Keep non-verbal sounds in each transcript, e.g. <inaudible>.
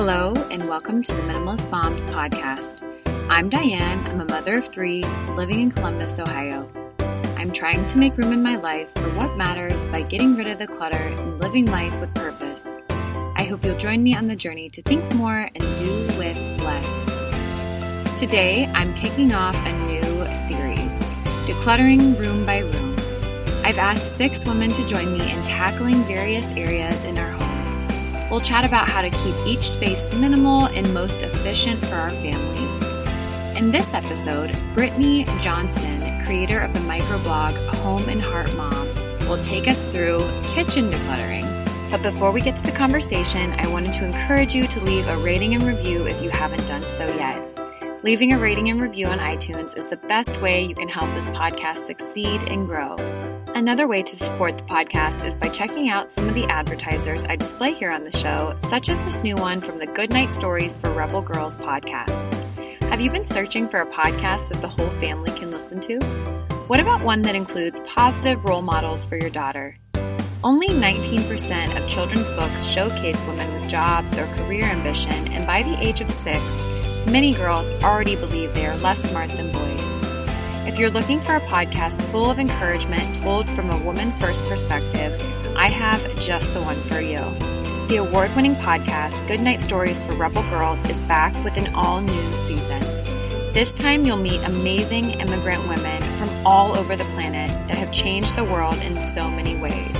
Hello, and welcome to the Minimalist Moms podcast. I'm Diane. I'm a mother of three living in Columbus, Ohio. I'm trying to make room in my life for what matters by getting rid of the clutter and living life with purpose. I hope you'll join me on the journey to think more and do with less. Today, I'm kicking off a new series, Decluttering Room by Room. I've asked six women to join me in tackling various areas in our We'll chat about how to keep each space minimal and most efficient for our families. In this episode, Brittany Johnston, creator of the microblog Home and Heart Mom, will take us through kitchen decluttering. But before we get to the conversation, I wanted to encourage you to leave a rating and review if you haven't done so yet. Leaving a rating and review on iTunes is the best way you can help this podcast succeed and grow. Another way to support the podcast is by checking out some of the advertisers I display here on the show, such as this new one from the Goodnight Stories for Rebel Girls podcast. Have you been searching for a podcast that the whole family can listen to? What about one that includes positive role models for your daughter? Only 19% of children's books showcase women with jobs or career ambition, and by the age of six, many girls already believe they are less smart than boys. If you're looking for a podcast full of encouragement told from a woman first perspective, I have just the one for you. The award winning podcast, Goodnight Stories for Rebel Girls, is back with an all new season. This time, you'll meet amazing immigrant women from all over the planet that have changed the world in so many ways,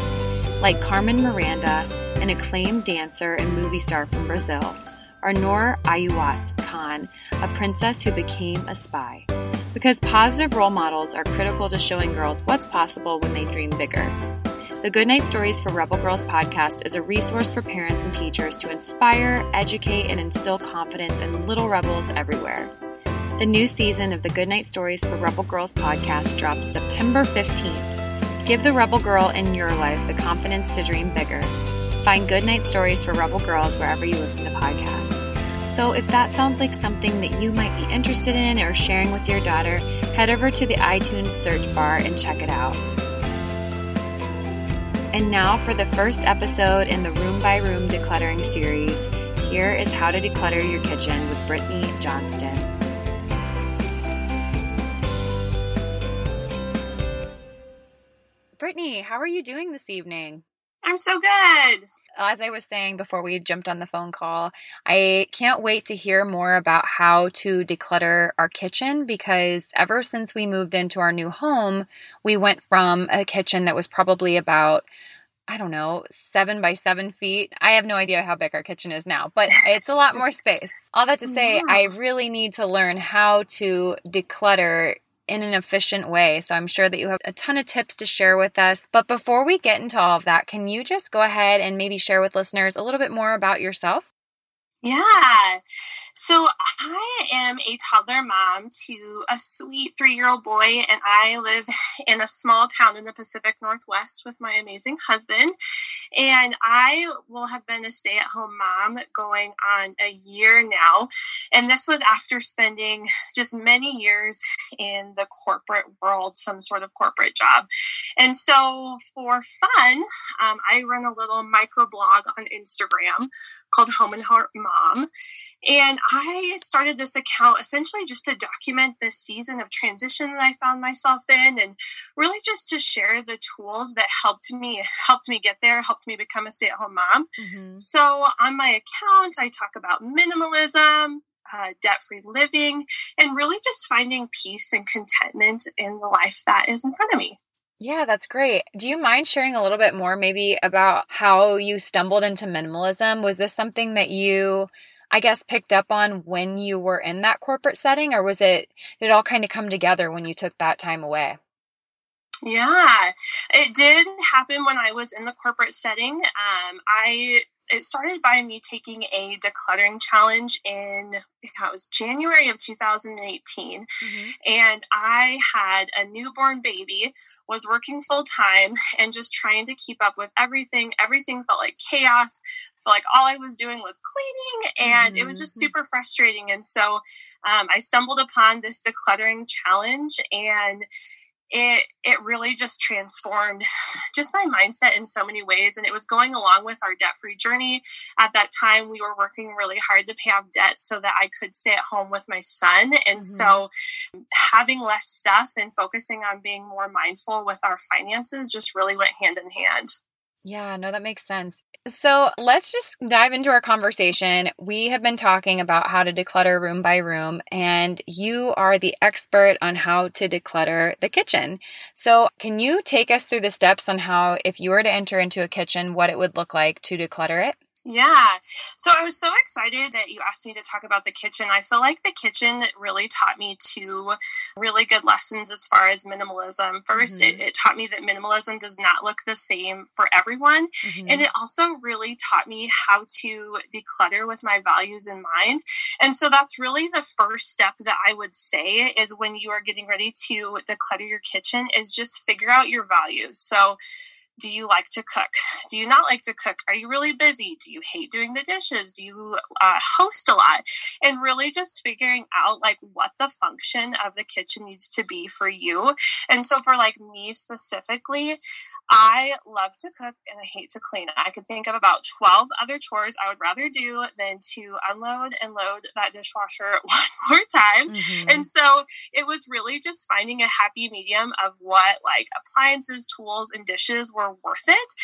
like Carmen Miranda, an acclaimed dancer and movie star from Brazil, or Noor Inayat Khan, a princess who became a spy because positive role models are critical to showing girls what's possible when they dream bigger. The Goodnight Stories for Rebel Girls podcast is a resource for parents and teachers to inspire, educate, and instill confidence in little rebels everywhere. The new season of the Goodnight Stories for Rebel Girls podcast drops September 15th. Give the Rebel Girl in your life the confidence to dream bigger. Find Goodnight Stories for Rebel Girls wherever you listen to podcasts. So, if that sounds like something that you might be interested in or sharing with your daughter, head over to the iTunes search bar and check it out. And now for the first episode in the Room by Room Decluttering series. Here is how to declutter your kitchen with Brittany Johnston. Brittany, how are you doing this evening? I'm so good. Oh, as I was saying before we jumped on the phone call, I can't wait to hear more about how to declutter our kitchen because ever since we moved into our new home, we went from a kitchen that was probably about I don't know, seven by seven feet. I have no idea how big our kitchen is now, but <laughs> it's a lot more space. All that to say, yeah. I really need to learn how to declutter in an efficient way. So I'm sure that you have a ton of tips to share with us. But before we get into all of that, can you just go ahead and maybe share with listeners a little bit more about yourself? Yeah. So I am a toddler mom to a sweet three year old boy, and I live <sighs> in a small town in the Pacific Northwest with my amazing husband. And I will have been a stay at home mom going on a year now. And this was after spending just many years in the corporate world, some sort of corporate job. And so for fun, um, I run a little micro blog on Instagram called Home and Heart Mom. And I started this account essentially just to document this season of transition that I found myself in and really just to share the tools that helped me helped me get there, helped me become a stay-at-home mom. Mm-hmm. So on my account, I talk about minimalism, uh, debt free living, and really just finding peace and contentment in the life that is in front of me. Yeah, that's great. Do you mind sharing a little bit more, maybe, about how you stumbled into minimalism? Was this something that you, I guess, picked up on when you were in that corporate setting, or was it, did it all kind of come together when you took that time away? Yeah, it did happen when I was in the corporate setting. Um, I it started by me taking a decluttering challenge in it was January of 2018 mm-hmm. and I had a newborn baby was working full time and just trying to keep up with everything everything felt like chaos felt like all I was doing was cleaning and mm-hmm. it was just mm-hmm. super frustrating and so um, I stumbled upon this decluttering challenge and it it really just transformed just my mindset in so many ways and it was going along with our debt free journey at that time we were working really hard to pay off debt so that i could stay at home with my son and mm-hmm. so having less stuff and focusing on being more mindful with our finances just really went hand in hand yeah, no, that makes sense. So let's just dive into our conversation. We have been talking about how to declutter room by room, and you are the expert on how to declutter the kitchen. So, can you take us through the steps on how, if you were to enter into a kitchen, what it would look like to declutter it? Yeah. So I was so excited that you asked me to talk about the kitchen. I feel like the kitchen really taught me two really good lessons as far as minimalism. 1st mm-hmm. it, it, taught me that minimalism does not look the same for everyone. Mm-hmm. And it also really taught me how to declutter with my values in mind. And so that's really the first step that I would say is when you are getting ready to declutter your kitchen is just figure out your values. So do you like to cook? Do you not like to cook? Are you really busy? Do you hate doing the dishes? Do you uh, host a lot? And really just figuring out like what the function of the kitchen needs to be for you. And so for like me specifically, I love to cook and I hate to clean. I could think of about 12 other chores I would rather do than to unload and load that dishwasher <laughs> one more time. Mm-hmm. And so it was really just finding a happy medium of what like appliances, tools, and dishes were worth it.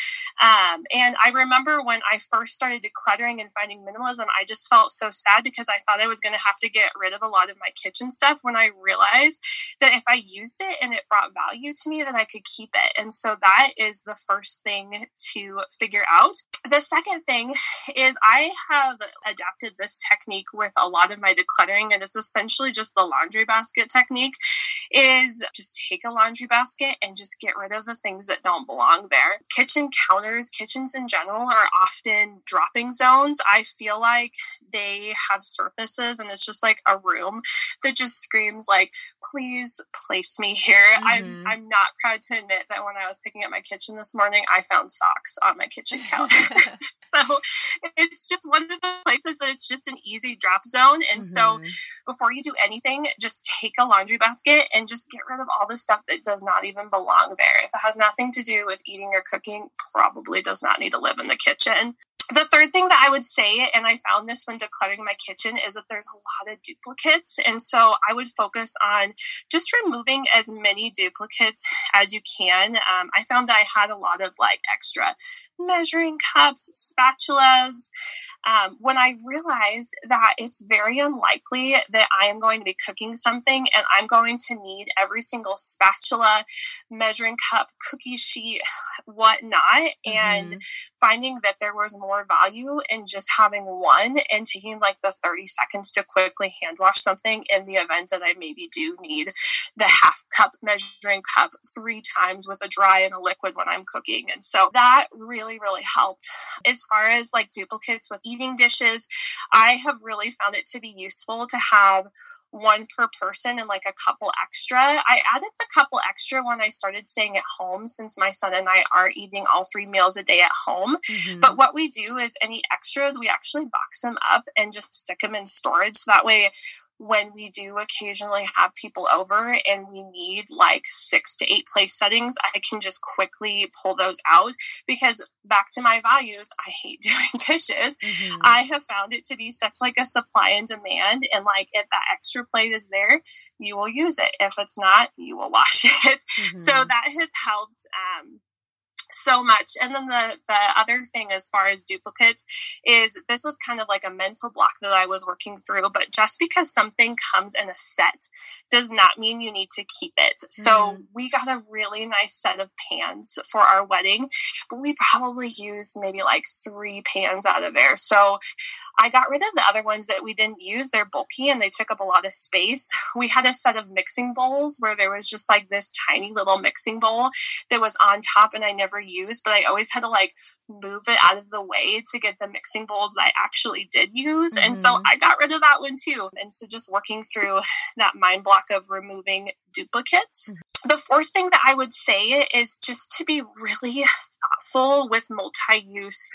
Um, and I remember when I first started decluttering and finding minimalism, I just felt so sad because I thought I was going to have to get rid of a lot of my kitchen stuff when I realized that if I used it and it brought value to me, then I could keep it. And so that is the first thing to figure out. The second thing is I have adapted this technique with a lot of my decluttering, and it's essentially just the laundry basket technique is just take a laundry basket and just get rid of the things that don't belong there. Kitchen counters, kitchens in general are often dropping zones. I feel like they have surfaces and it's just like a room that just screams like, please place me here. Mm-hmm. I'm I'm not proud to admit that when I was picking up my kitchen this morning, I found socks on my kitchen <laughs> counter. <laughs> so it's just one of the places that it's just an easy drop zone. And mm-hmm. so before you do anything, just take a laundry basket and just get rid of all the stuff that does not even belong there. If it has nothing to do with eating or cooking, probably does not need to live in the kitchen the third thing that I would say, and I found this when decluttering my kitchen, is that there's a lot of duplicates. And so I would focus on just removing as many duplicates as you can. Um, I found that I had a lot of like extra measuring cups, spatulas. Um, when I realized that it's very unlikely that I am going to be cooking something and I'm going to need every single spatula, measuring cup, cookie sheet, <sighs> whatnot, mm-hmm. and finding that there was more more value in just having one and taking like the 30 seconds to quickly hand wash something in the event that I maybe do need the half cup measuring cup three times with a dry and a liquid when I'm cooking. And so that really, really helped. As far as like duplicates with eating dishes, I have really found it to be useful to have one per person and like a couple extra. I added the couple extra when I started staying at home since my son and I are eating all three meals a day at home. Mm-hmm. But what we do is any extras, we actually box them up and just stick them in storage. So that way when we do occasionally have people over and we need like six to eight place settings, I can just quickly pull those out because back to my values, I hate <laughs> doing dishes. Mm-hmm. I have found it to be such like a supply and demand. And like if that extra plate is there, you will use it. If it's not, you will <laughs> wash it. Mm-hmm. So that has helped um, so much. And then the the other thing as far as duplicates is this was kind of like a mental block that I was working through. But just because something comes in a set does not mean you need to keep it. Mm. So mm-hmm. we got a really nice set of pans for our wedding, but we probably used maybe like three pans out of there. So I got rid of the other ones that we didn't use. They're bulky and they took up a lot of space. We had a set of mixing bowls where there was just like this tiny little mixing bowl that was on top and I never used, but I always had to like move it out of the way to get the mixing bowls that I actually did use. Mm-hmm. And so mm-hmm. I got rid of that one too. And so just working through that mind block of removing duplicates. Mm-hmm. The fourth thing that I would say is just to be really thoughtful with multi use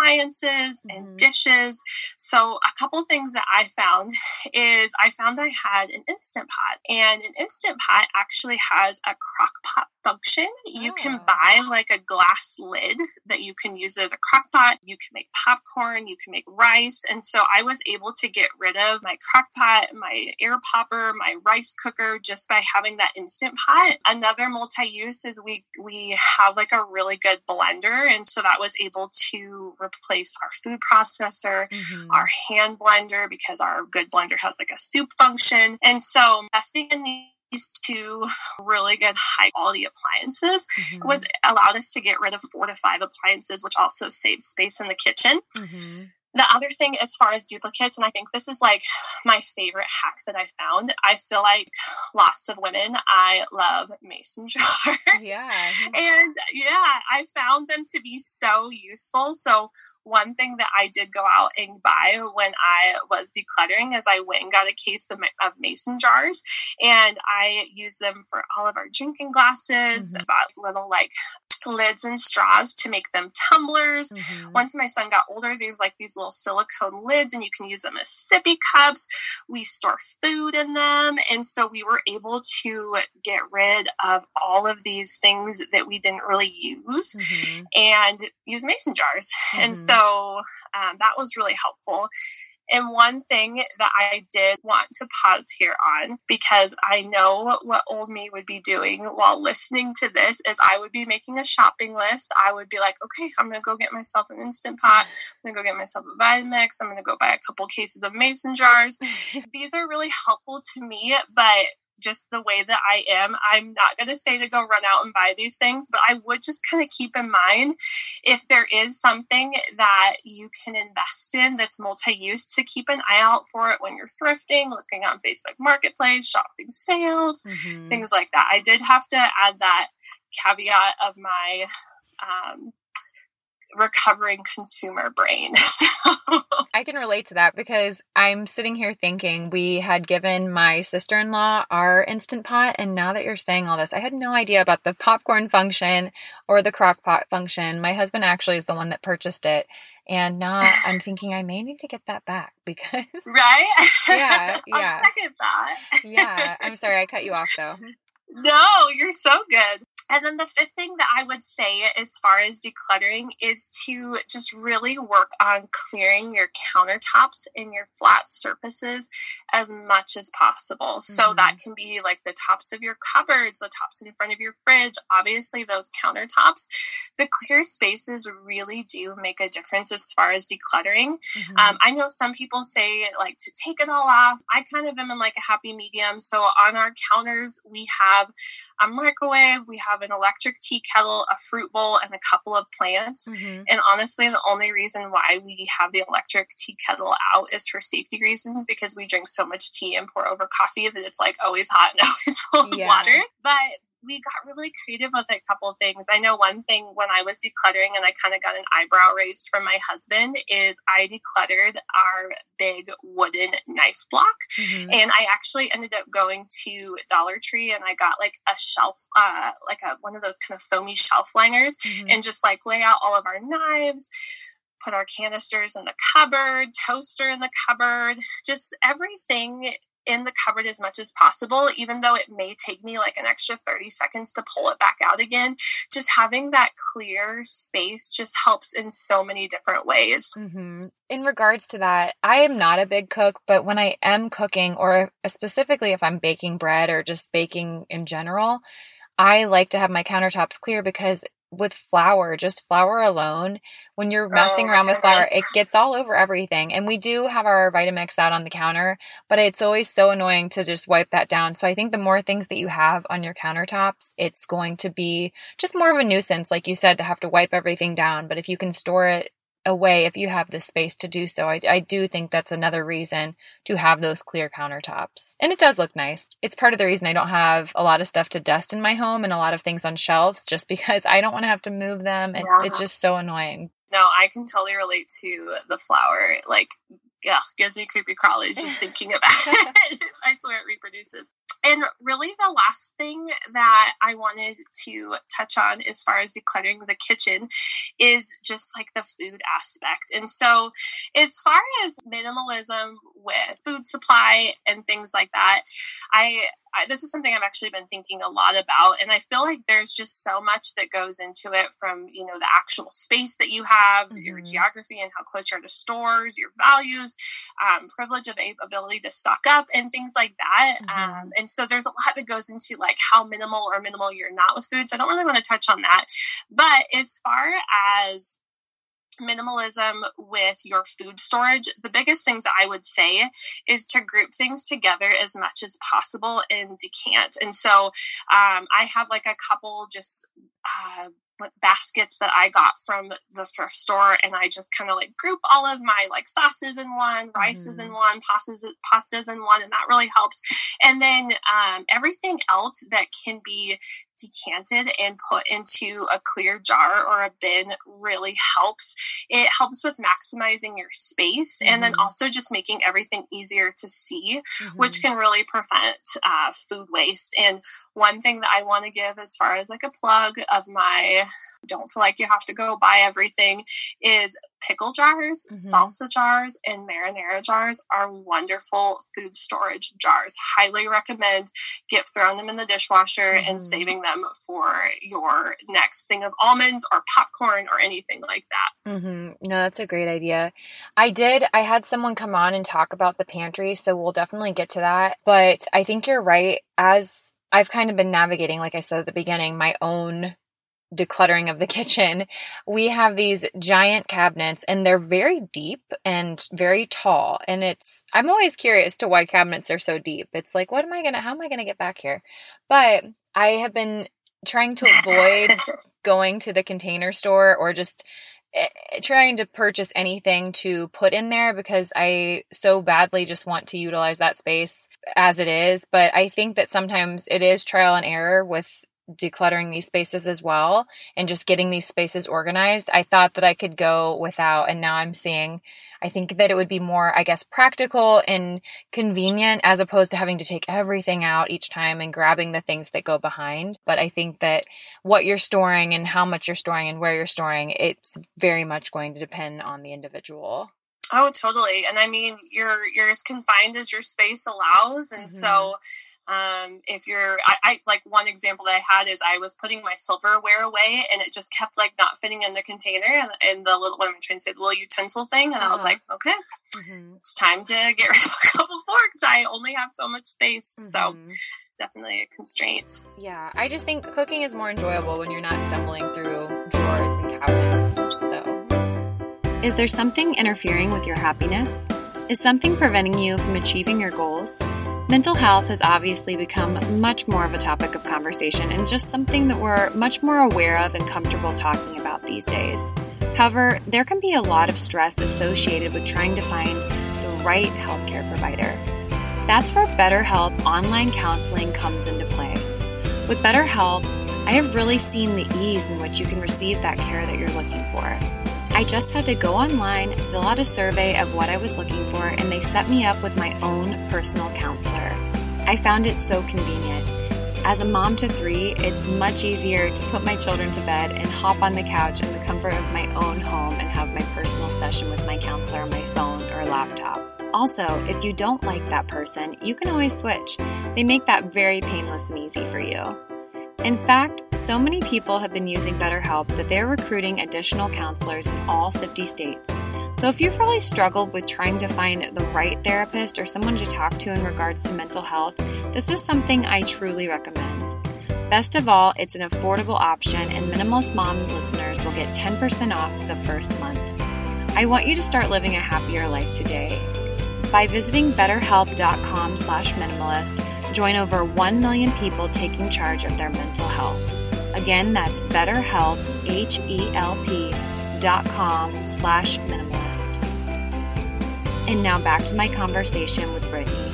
appliances and mm-hmm. dishes. So, a couple things that I found <laughs> is I found I had an instant pot, and an instant pot actually has a crock pot function. You can oh. buy like a glass lid that you can use as a crock pot. You can make popcorn, you can make rice. And so I was able to get rid of my crock pot, my air popper, my rice cooker just by having that instant pot. Another multi-use is we we have like a really good blender. And so that was able to replace our food processor, mm-hmm. our hand blender, because our good blender has like a soup function. And so investing in these these two really good high quality appliances mm-hmm. was allowed us to get rid of four to five appliances which also saves space in the kitchen mm-hmm. The other thing as far as duplicates and i think this is like my favorite hack that i found i feel like lots of women i love mason <laughs> jars. Yeah. And yeah i found them to be so useful. So one thing that I did go out and buy when I was decluttering is I went and got a case of, of mason jars and I use them for all of our drinking glasses, mm-hmm. about little like lids and straws to make them tumblers. Mm-hmm. Once my son got older, there's like these little silicone lids, and you can use them as sippy cups. We store food in them. And so we were able to get rid of all of these things that we didn't really use mm-hmm. and use mason jars. Mm-hmm. And so um, that was really helpful. And one thing that I did want to pause here on, because I know what old me would be doing while listening to this, is I would be making a shopping list. I would be like, okay, I'm going to go get myself an Instant Pot. I'm going to go get myself a Vitamix. I'm going to go buy a couple cases of mason jars. <laughs> These are really helpful to me, but just the way that I am, I'm not going to say to go run out and buy these things, but I would just kind of keep in mind if there is something that you can invest in that's multi use to keep an eye out for it when you're thrifting, looking on Facebook Marketplace, shopping sales, mm-hmm. things like that. I did have to add that caveat of my um, recovering consumer brain. <laughs> So. Can relate to that because I'm sitting here thinking we had given my sister in law our instant pot. And now that you're saying all this, I had no idea about the popcorn function or the crock pot function. My husband actually is the one that purchased it. And now <laughs> I'm thinking I may need to get that back because. Right? <laughs> Yeah. <laughs> Yeah. second thought. yeah. I'm sorry I cut you off though. No, you're so good. And then the fifth thing that I would say as far as decluttering is to just really work on clearing your countertops and your flat surfaces as much as possible. Mm-hmm. So that can be like the tops of your cupboards, the tops in front of your fridge, obviously those countertops. The clear spaces really do make a difference as far as decluttering. Mm-hmm. Um, I know some people say like to take it all off. I kind of am in like a happy medium. So on our counters, we have a microwave, we have an electric tea kettle, a fruit bowl, and a couple of plants. Mm-hmm. And honestly, the only reason why we have the electric tea kettle out is for safety reasons because we drink so much tea and pour over coffee that it's like always hot and <laughs> always full of water. But we got really creative with a couple things. I know one thing when I was decluttering and I kind of got an eyebrow raised from my husband is I decluttered our big wooden knife block. Mm-hmm. And I actually ended up going to Dollar Tree and I got like a shelf, uh, like a one of those kind of foamy shelf liners mm-hmm. and just like lay out all of our knives put our canisters in the cupboard, toaster in the cupboard, just everything in the cupboard as much as possible, even though it may take me like an extra 30 seconds to pull it back out again. Just having that clear space just helps in so many different ways. Mm-hmm. In regards to that, I am not a big cook, but when I am cooking, or specifically if I'm baking bread or just baking in general, I like to have my countertops clear because with flour, just flour alone, when you're messing oh, around with flour, it gets all over everything. And we do have our Vitamix out on the counter, but it's always so annoying to just wipe that down. So I think the more things that you have on your countertops, it's going to be just more of a nuisance, like you said, to have to wipe everything down. But if you can store it away if you have the space to do so. I, I do think that's another reason to have those clear countertops. And it does look nice. It's part of the reason I don't have a lot of stuff to dust in my home and a lot of things on shelves just because I don't want to have to move them. It's, yeah. it's just so annoying. No, I can totally relate to the flour. Like, yeah, gives me creepy crawlies just thinking about <laughs> it. I swear it reproduces. And really, the last thing that I wanted to touch on as far as decluttering the kitchen is just like the food aspect. And so, as far as minimalism with food supply and things like that, I I, this is something I've actually been thinking a lot about, and I feel like there's just so much that goes into it from you know the actual space that you have, mm-hmm. your geography, and how close you are to stores, your values, um, privilege of ability to stock up, and things like that. Mm-hmm. Um, and so there's a lot that goes into like how minimal or minimal you're not with food. So I don't really want to touch on that. But as far as minimalism with your food storage, the biggest things I would say is to group things together as much as possible and decant. And so um, I have like a couple just uh, baskets that I got from the thrift store, and I just kind of like group all of my like sauces in one, rices mm-hmm. in one, pastas pastas in one, and that really helps. And then um, everything else that can be decanted and put into a clear jar or a bin really helps. It helps with maximizing your space mm-hmm. and then mm-hmm. also just making everything easier to see, mm-hmm. which can really prevent uh, food waste. And one thing that I want to give as far as like a plug of my don't feel like you have to go buy everything is pickle jars, mm-hmm. salsa jars, and marinara jars are wonderful food storage jars. Highly recommend get throwing them in the dishwasher mm-hmm. and saving them for your next thing of almonds or popcorn or anything like that. Mm-hmm. No, that's a great idea. I did. I had someone come on and talk about the pantry, so we'll definitely get to that. But I think you're right. As I've kind of been navigating, like I said at the beginning, my own decluttering of the <laughs> kitchen, we have these giant cabinets and they're very deep and very tall. And it's, I'm always curious to why cabinets are so deep. It's like, what am I going to, how am I going to get back here? But I have been trying to avoid <laughs> going to the container store or just eh, trying to purchase anything to put in there because I so badly just want to utilize that space as it is. But I think that sometimes it is trial and error with decluttering these spaces as well and just getting these spaces organized. I thought that I could go without, and now I'm seeing, I think that it would be more, I guess, practical and convenient as opposed to having to take everything out each time and grabbing the things that go behind. But I think that what you're storing and how much you're storing and where you're storing, it's very much going to depend on the individual. Oh, totally. And I mean, you're you're as confined as your space allows, and mm-hmm. so um, if you're, I, I, like one example that I had is I was putting my silverware away and it just kept like not fitting in the container and, and the little, what am I trying to say, the little utensil thing. And uh-huh. I was uh-huh. like, okay, mm-hmm. it's time to get <laughs> rid of a couple forks. I only have so much space. Mm-hmm. So definitely a constraint. Yeah. I just think cooking is more enjoyable when you're not stumbling through drawers and cabinets. So, is there something interfering with your happiness? Is something preventing you from achieving your goals? Mental health has obviously become much more of a topic of conversation and just something that we're much more aware of and comfortable talking about these days. However, there can be a lot of stress associated with trying to find the right healthcare provider. That's where BetterHelp online counseling comes into play. With BetterHelp, I have really seen the ease in which you can receive that care that you're looking for. I just had to go online, fill out a survey of what I was looking for, and they set me up with my own personal counselor. I found it so convenient. As a mom to three, it's much easier to put my children to bed and hop on the couch in the comfort of my own home and have my personal session with my counselor on my phone or laptop. Also, if you don't like that person, you can always switch. They make that very painless and easy for you. In fact, so many people have been using BetterHelp that they're recruiting additional counselors in all 50 states. So if you've really struggled with trying to find the right therapist or someone to talk to in regards to mental health, this is something I truly recommend. Best of all, it's an affordable option and Minimalist Mom listeners will get 10% off the first month. I want you to start living a happier life today. By visiting betterhelp.com slash minimalist, Join over 1 million people taking charge of their mental health. Again, that's betterhelp, H-E-L-P dot com slash minimalist. And now back to my conversation with Brittany.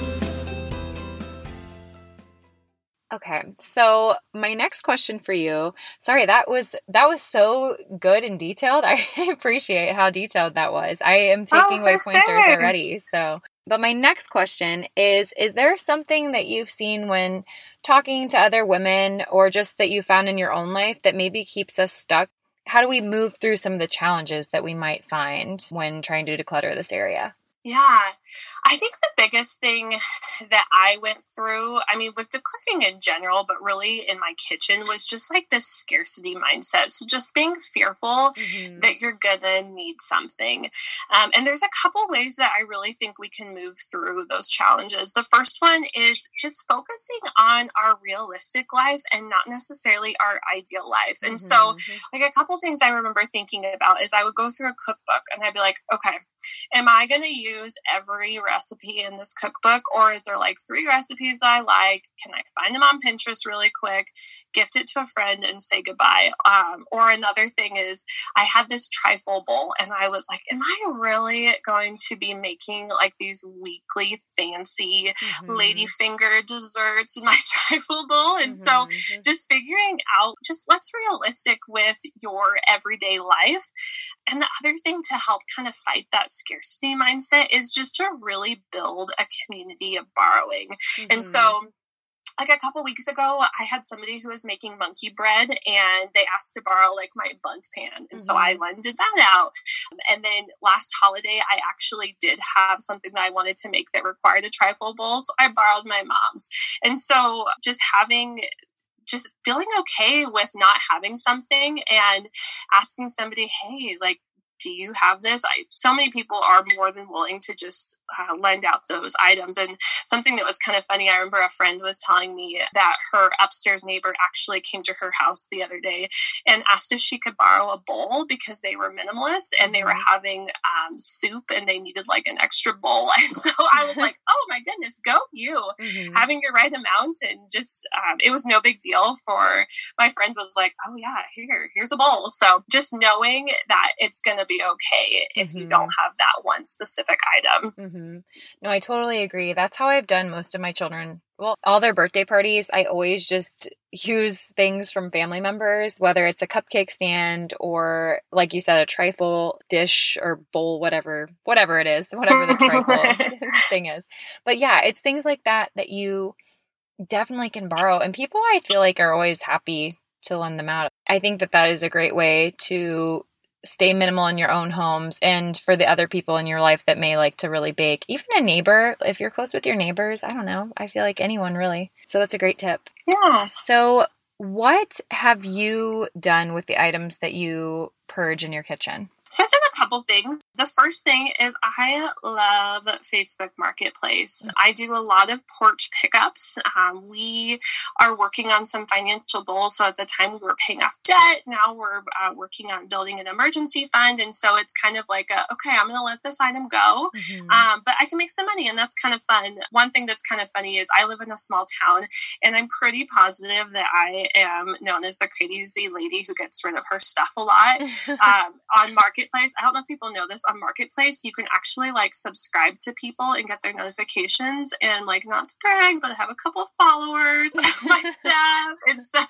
Okay, so my next question for you. Sorry, that was that was so good and detailed. <laughs> I appreciate how detailed that was. I am oh, taking oh, away pointers sure. already. So But my next question is Is there something that you've seen when talking to other women or just that you found in your own life that maybe keeps us stuck? How do we move through some of the challenges that we might find when trying to declutter this area? Yeah, I think the biggest thing that I went through, I mean, with decluttering in general, but really in my kitchen, was just like this scarcity mindset. So just being fearful mm-hmm. that you're gonna need something. Um, and there's a couple ways that I really think we can move through those challenges. The first one is just focusing on our realistic life and not necessarily our ideal life. And mm-hmm. so, like, a couple things I remember thinking about is I would go through a cookbook and I'd be like, okay, am I gonna use use every recipe in this cookbook or is there like three recipes that I like? Can I find them on Pinterest really quick, gift it to a friend and say goodbye? Um, or another thing is I had this trifle bowl and I was like, am I really going to be making like these weekly fancy mm-hmm. ladyfinger desserts in my <laughs> trifle bowl? And mm-hmm. so mm-hmm. just figuring out just what's realistic with your everyday life. And the other thing to help kind of fight that scarcity mindset is just to really build a community of borrowing. Mm-hmm. And so like a couple weeks ago, I had somebody who was making monkey bread and they asked to borrow like my Bundt pan. And mm-hmm. so I mm-hmm. lended that out. And then last holiday, I actually did have something that I wanted to make that required a trifle bowl. So I borrowed my mom's. And so just having just feeling okay with not having something and asking somebody, hey, like, do you have this? I, so many people are more than willing to just uh, lend out those items. And something that was kind of funny, I remember a friend was telling me that her upstairs neighbor actually came to her house the other day and asked if she could borrow a bowl because they were minimalist and they were mm-hmm. having um, soup and they needed like an extra bowl. <laughs> And so I was like, <laughs> oh my goodness, go you. Mm-hmm. Having your right amount and just, um, it was no big deal for my friend was like, oh yeah, here, here's a bowl. So just knowing that it's going to be okay if mm-hmm. you don't mm-hmm. have that one specific item. Mm-hmm. No, I totally agree. That's how I've done most of my children. Well, all their birthday parties, I always just use things from family members, whether it's a cupcake stand or, like you said, a trifle dish or bowl, whatever, whatever it is, whatever the trifle <laughs> <laughs> thing is. But yeah, it's things like that that you definitely can borrow. And people I feel like are always happy to lend them out. I think that that is a great way to stay minimal in your own homes and for the other people in your life that may like to really bake. Even a neighbor, if you're close with your neighbors, I don't know. I feel like anyone really. So that's a great tip. Yeah. So, what have you done with the items that you purge in your kitchen? So I've done a couple things. The first thing is I love Facebook Marketplace. I do a lot of porch pickups. Um, we are working on some financial goals. So at the time we were paying off debt. Now we're uh, working on building an emergency fund. And so it's kind of like, a, okay, I'm going to let this item go, mm-hmm. um, but I can make some money. And that's kind of fun. One thing that's kind of funny is I live in a small town and I'm pretty positive that I am known as the crazy lady who gets rid of her stuff a lot <laughs> um, on Marketplace. I don't know if people know this on Marketplace. You can actually like subscribe to people and get their notifications and like not to brag, but I have a couple of followers <laughs> my <laughs> staff. And so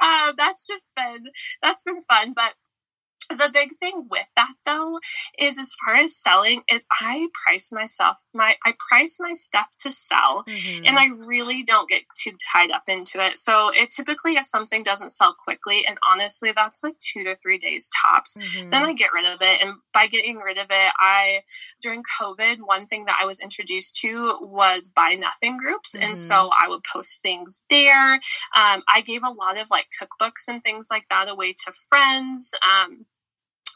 uh, that's just been, that's been fun. But the big thing with that though is as far as selling is i price myself my i price my stuff to sell mm-hmm. and i really don't get too tied up into it so it typically if something doesn't sell quickly and honestly that's like two to three days tops mm-hmm. then i get rid of it and by getting rid of it i during covid one thing that i was introduced to was buy nothing groups mm-hmm. and so mm-hmm. i would post things there um, i gave a lot of like cookbooks and things like that away to friends um,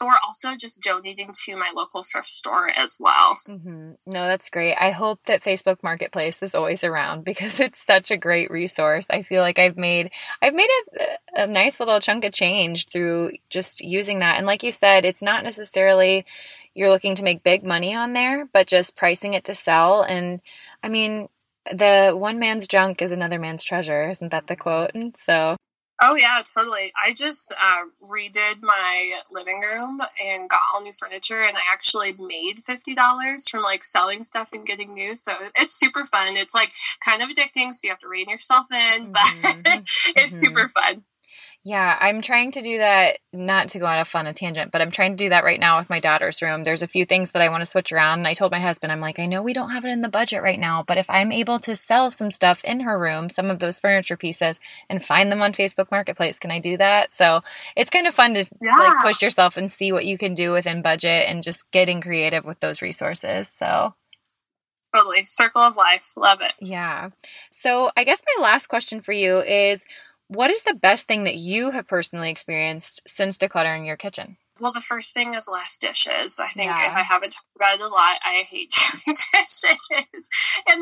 or also just donating to my local thrift store as well. Mm-hmm. No, that's great. I hope that Facebook Marketplace is always around <laughs> because it's such a great resource. I feel like I've made I've made a, a nice little chunk of change through just using that. And like you said, it's not necessarily you're looking to make big money on there, but just pricing it to sell. And I mean, the one man's junk is another man's treasure. Isn't that the quote? And so Oh yeah, totally. I just uh, redid my living room and got all new furniture, and I actually made fifty dollars from like selling stuff and getting new. So it's super fun. It's like kind of addicting, so you have to rein yourself in, <laughs> but mm-hmm. it's mm-hmm. super fun. Yeah, I'm trying to do that, not to go on a fun a tangent, but I'm trying to do that right now with my daughter's room. There's a few things that I want to switch around. And I told my husband, I'm like, I know we don't have it in the budget right now, but if I'm able to sell some stuff in her room, some of those furniture pieces, and find them on Facebook Marketplace, can I do that? So it's kind of fun to yeah. like push yourself and see what you can do within budget and just getting creative with those resources. So totally circle of life love it yeah so i guess my last question for you is what is the best thing that you have personally experienced since decluttering your kitchen? Well, the first thing is less dishes. I think yeah. if I haven't talked about it a lot, I hate <laughs> doing dishes.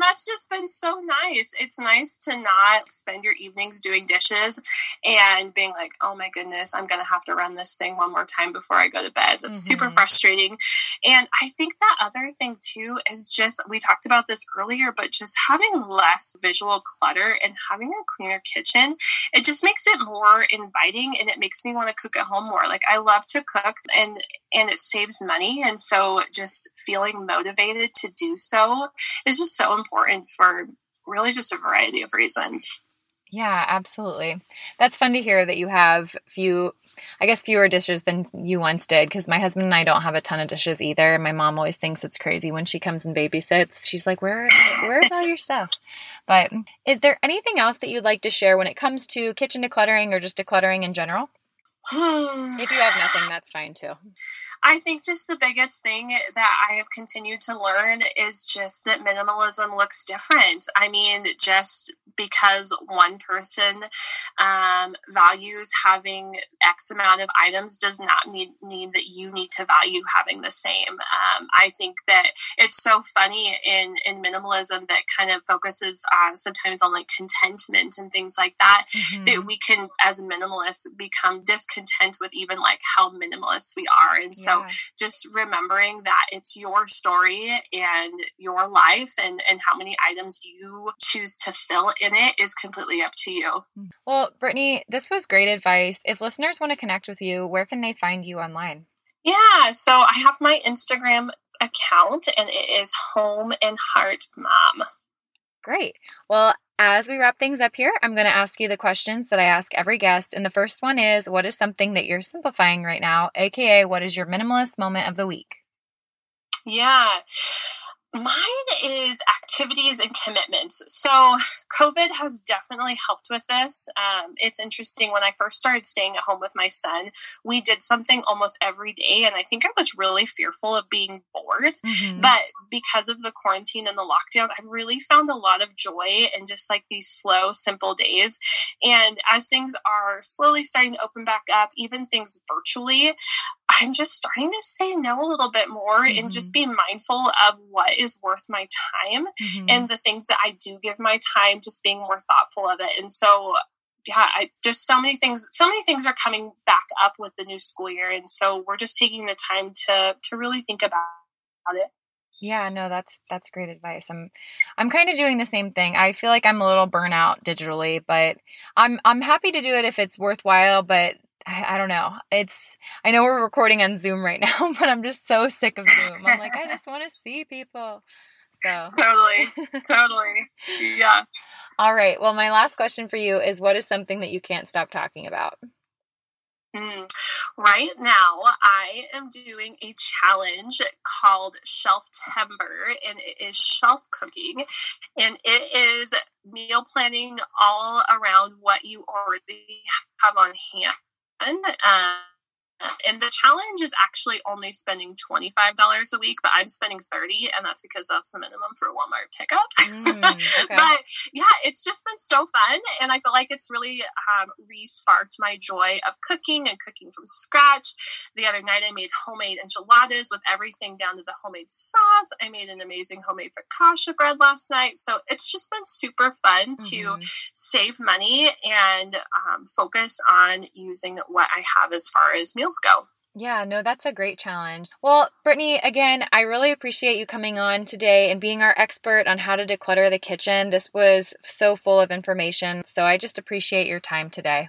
That's just been so nice. It's nice to not spend your evenings doing dishes and being like, oh my goodness, I'm going to have to run this thing one more time before I go to bed. That's mm-hmm. super frustrating. And I think that other thing too is just, we talked about this earlier, but just having less visual clutter and having a cleaner kitchen, it just makes it more inviting and it makes me want to cook at home more. Like, I love to cook cook and and it saves money and so just feeling motivated to do so is just so important for really just a variety of reasons yeah absolutely that's fun to hear that you have few I guess fewer dishes than you once did because my husband and I don't have a ton of dishes either. My mom always thinks it's crazy when she comes and babysits. She's like, "Where, where's all your stuff?" But is there anything else that you'd like to share when it comes to kitchen decluttering or just decluttering in general? <sighs> if you have nothing, that's fine too. I think just the biggest thing that I have continued to learn is just that minimalism looks different. I mean, just because one person um, values having X amount of items does not need, mean that you need to value having the same. Um, I think that it's so funny in, in minimalism that kind of focuses on sometimes on like contentment and things like that, mm-hmm. that we can, as minimalists, become discontent with even like how minimalist we are. And so yeah. just remembering that it's your story and your life and, and how many items you choose to fill in it is completely up to you. Mm. Well, Brittany, this was great advice. If listeners want to connect with you, where can they find you online? Yeah, so I have my Instagram account and it is Home and Heart Mom. Great. Well, as we wrap things up here, I'm going to ask you the questions that I ask every guest. And the first one is What is something that you're simplifying right now? AKA, what is your minimalist moment of the week? Yeah. Mine is activities and commitments. So, COVID has definitely helped with this. Um, it's interesting. When I first started staying at home with my son, we did something almost every day. And I think I was really fearful of being bored. Mm-hmm. But because of the quarantine and the lockdown, I've really found a lot of joy in just like these slow, simple days. And as things are slowly starting to open back up, even things virtually, I'm just starting to say no a little bit more mm-hmm. and just mm-hmm. be mindful of what is worth my time mm-hmm. and the things that I do give my time, just being more thoughtful of it. And so, yeah, I just so many things, so many things are coming back up with the new school year. And so we're just taking the time to, to really think about it. Yeah, no, that's that's great advice. I'm I'm kind of doing the same thing. I feel like I'm a little burnout digitally, but I'm I'm happy to do it if it's worthwhile, but I, I, don't know. It's I know we're recording on Zoom right <laughs> now, but I'm just so sick of Zoom. I'm like, I just want to see people. So totally, totally, <laughs> yeah. All right. Well, my last question for you is: What is something that you can't stop talking about? Mm. Right now, I am doing a challenge called Shelf Timber, and it is shelf cooking, and it is meal planning all around what you already have on hand uh, and the challenge is actually only spending $25 a week, but I'm spending 30 and that's because that's the minimum for a Walmart pickup. Mm, <laughs> okay. but yeah, it's just been so fun. And I feel like it's really um, re-sparked my joy of cooking and cooking from scratch. The other night I made homemade enchiladas with everything down to the homemade sauce. I made an amazing homemade focaccia bread last night. So it's just been super fun mm-hmm. to save money and um, focus on using what I have as far as meals go. Yeah, no, that's a great challenge. Well, Brittany, again, I really appreciate you coming on today and being our expert on how to declutter the kitchen. This was so full of information. So I just appreciate your time today.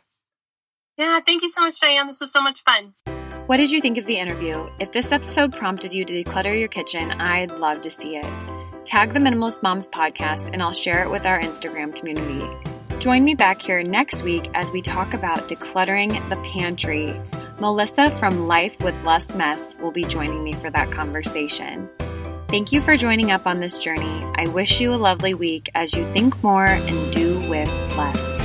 Yeah, thank you so much, Diane. This was so much fun. What did you think of the interview? If this episode prompted you to declutter your kitchen, I'd love to see it. Tag the Minimalist Moms podcast and I'll share it with our Instagram community. Join me back here next week as we talk about decluttering the pantry. Melissa from Life with Less Mess will be joining me for that conversation. Thank you for joining up on this journey. I wish you a lovely week as you think more and do with less.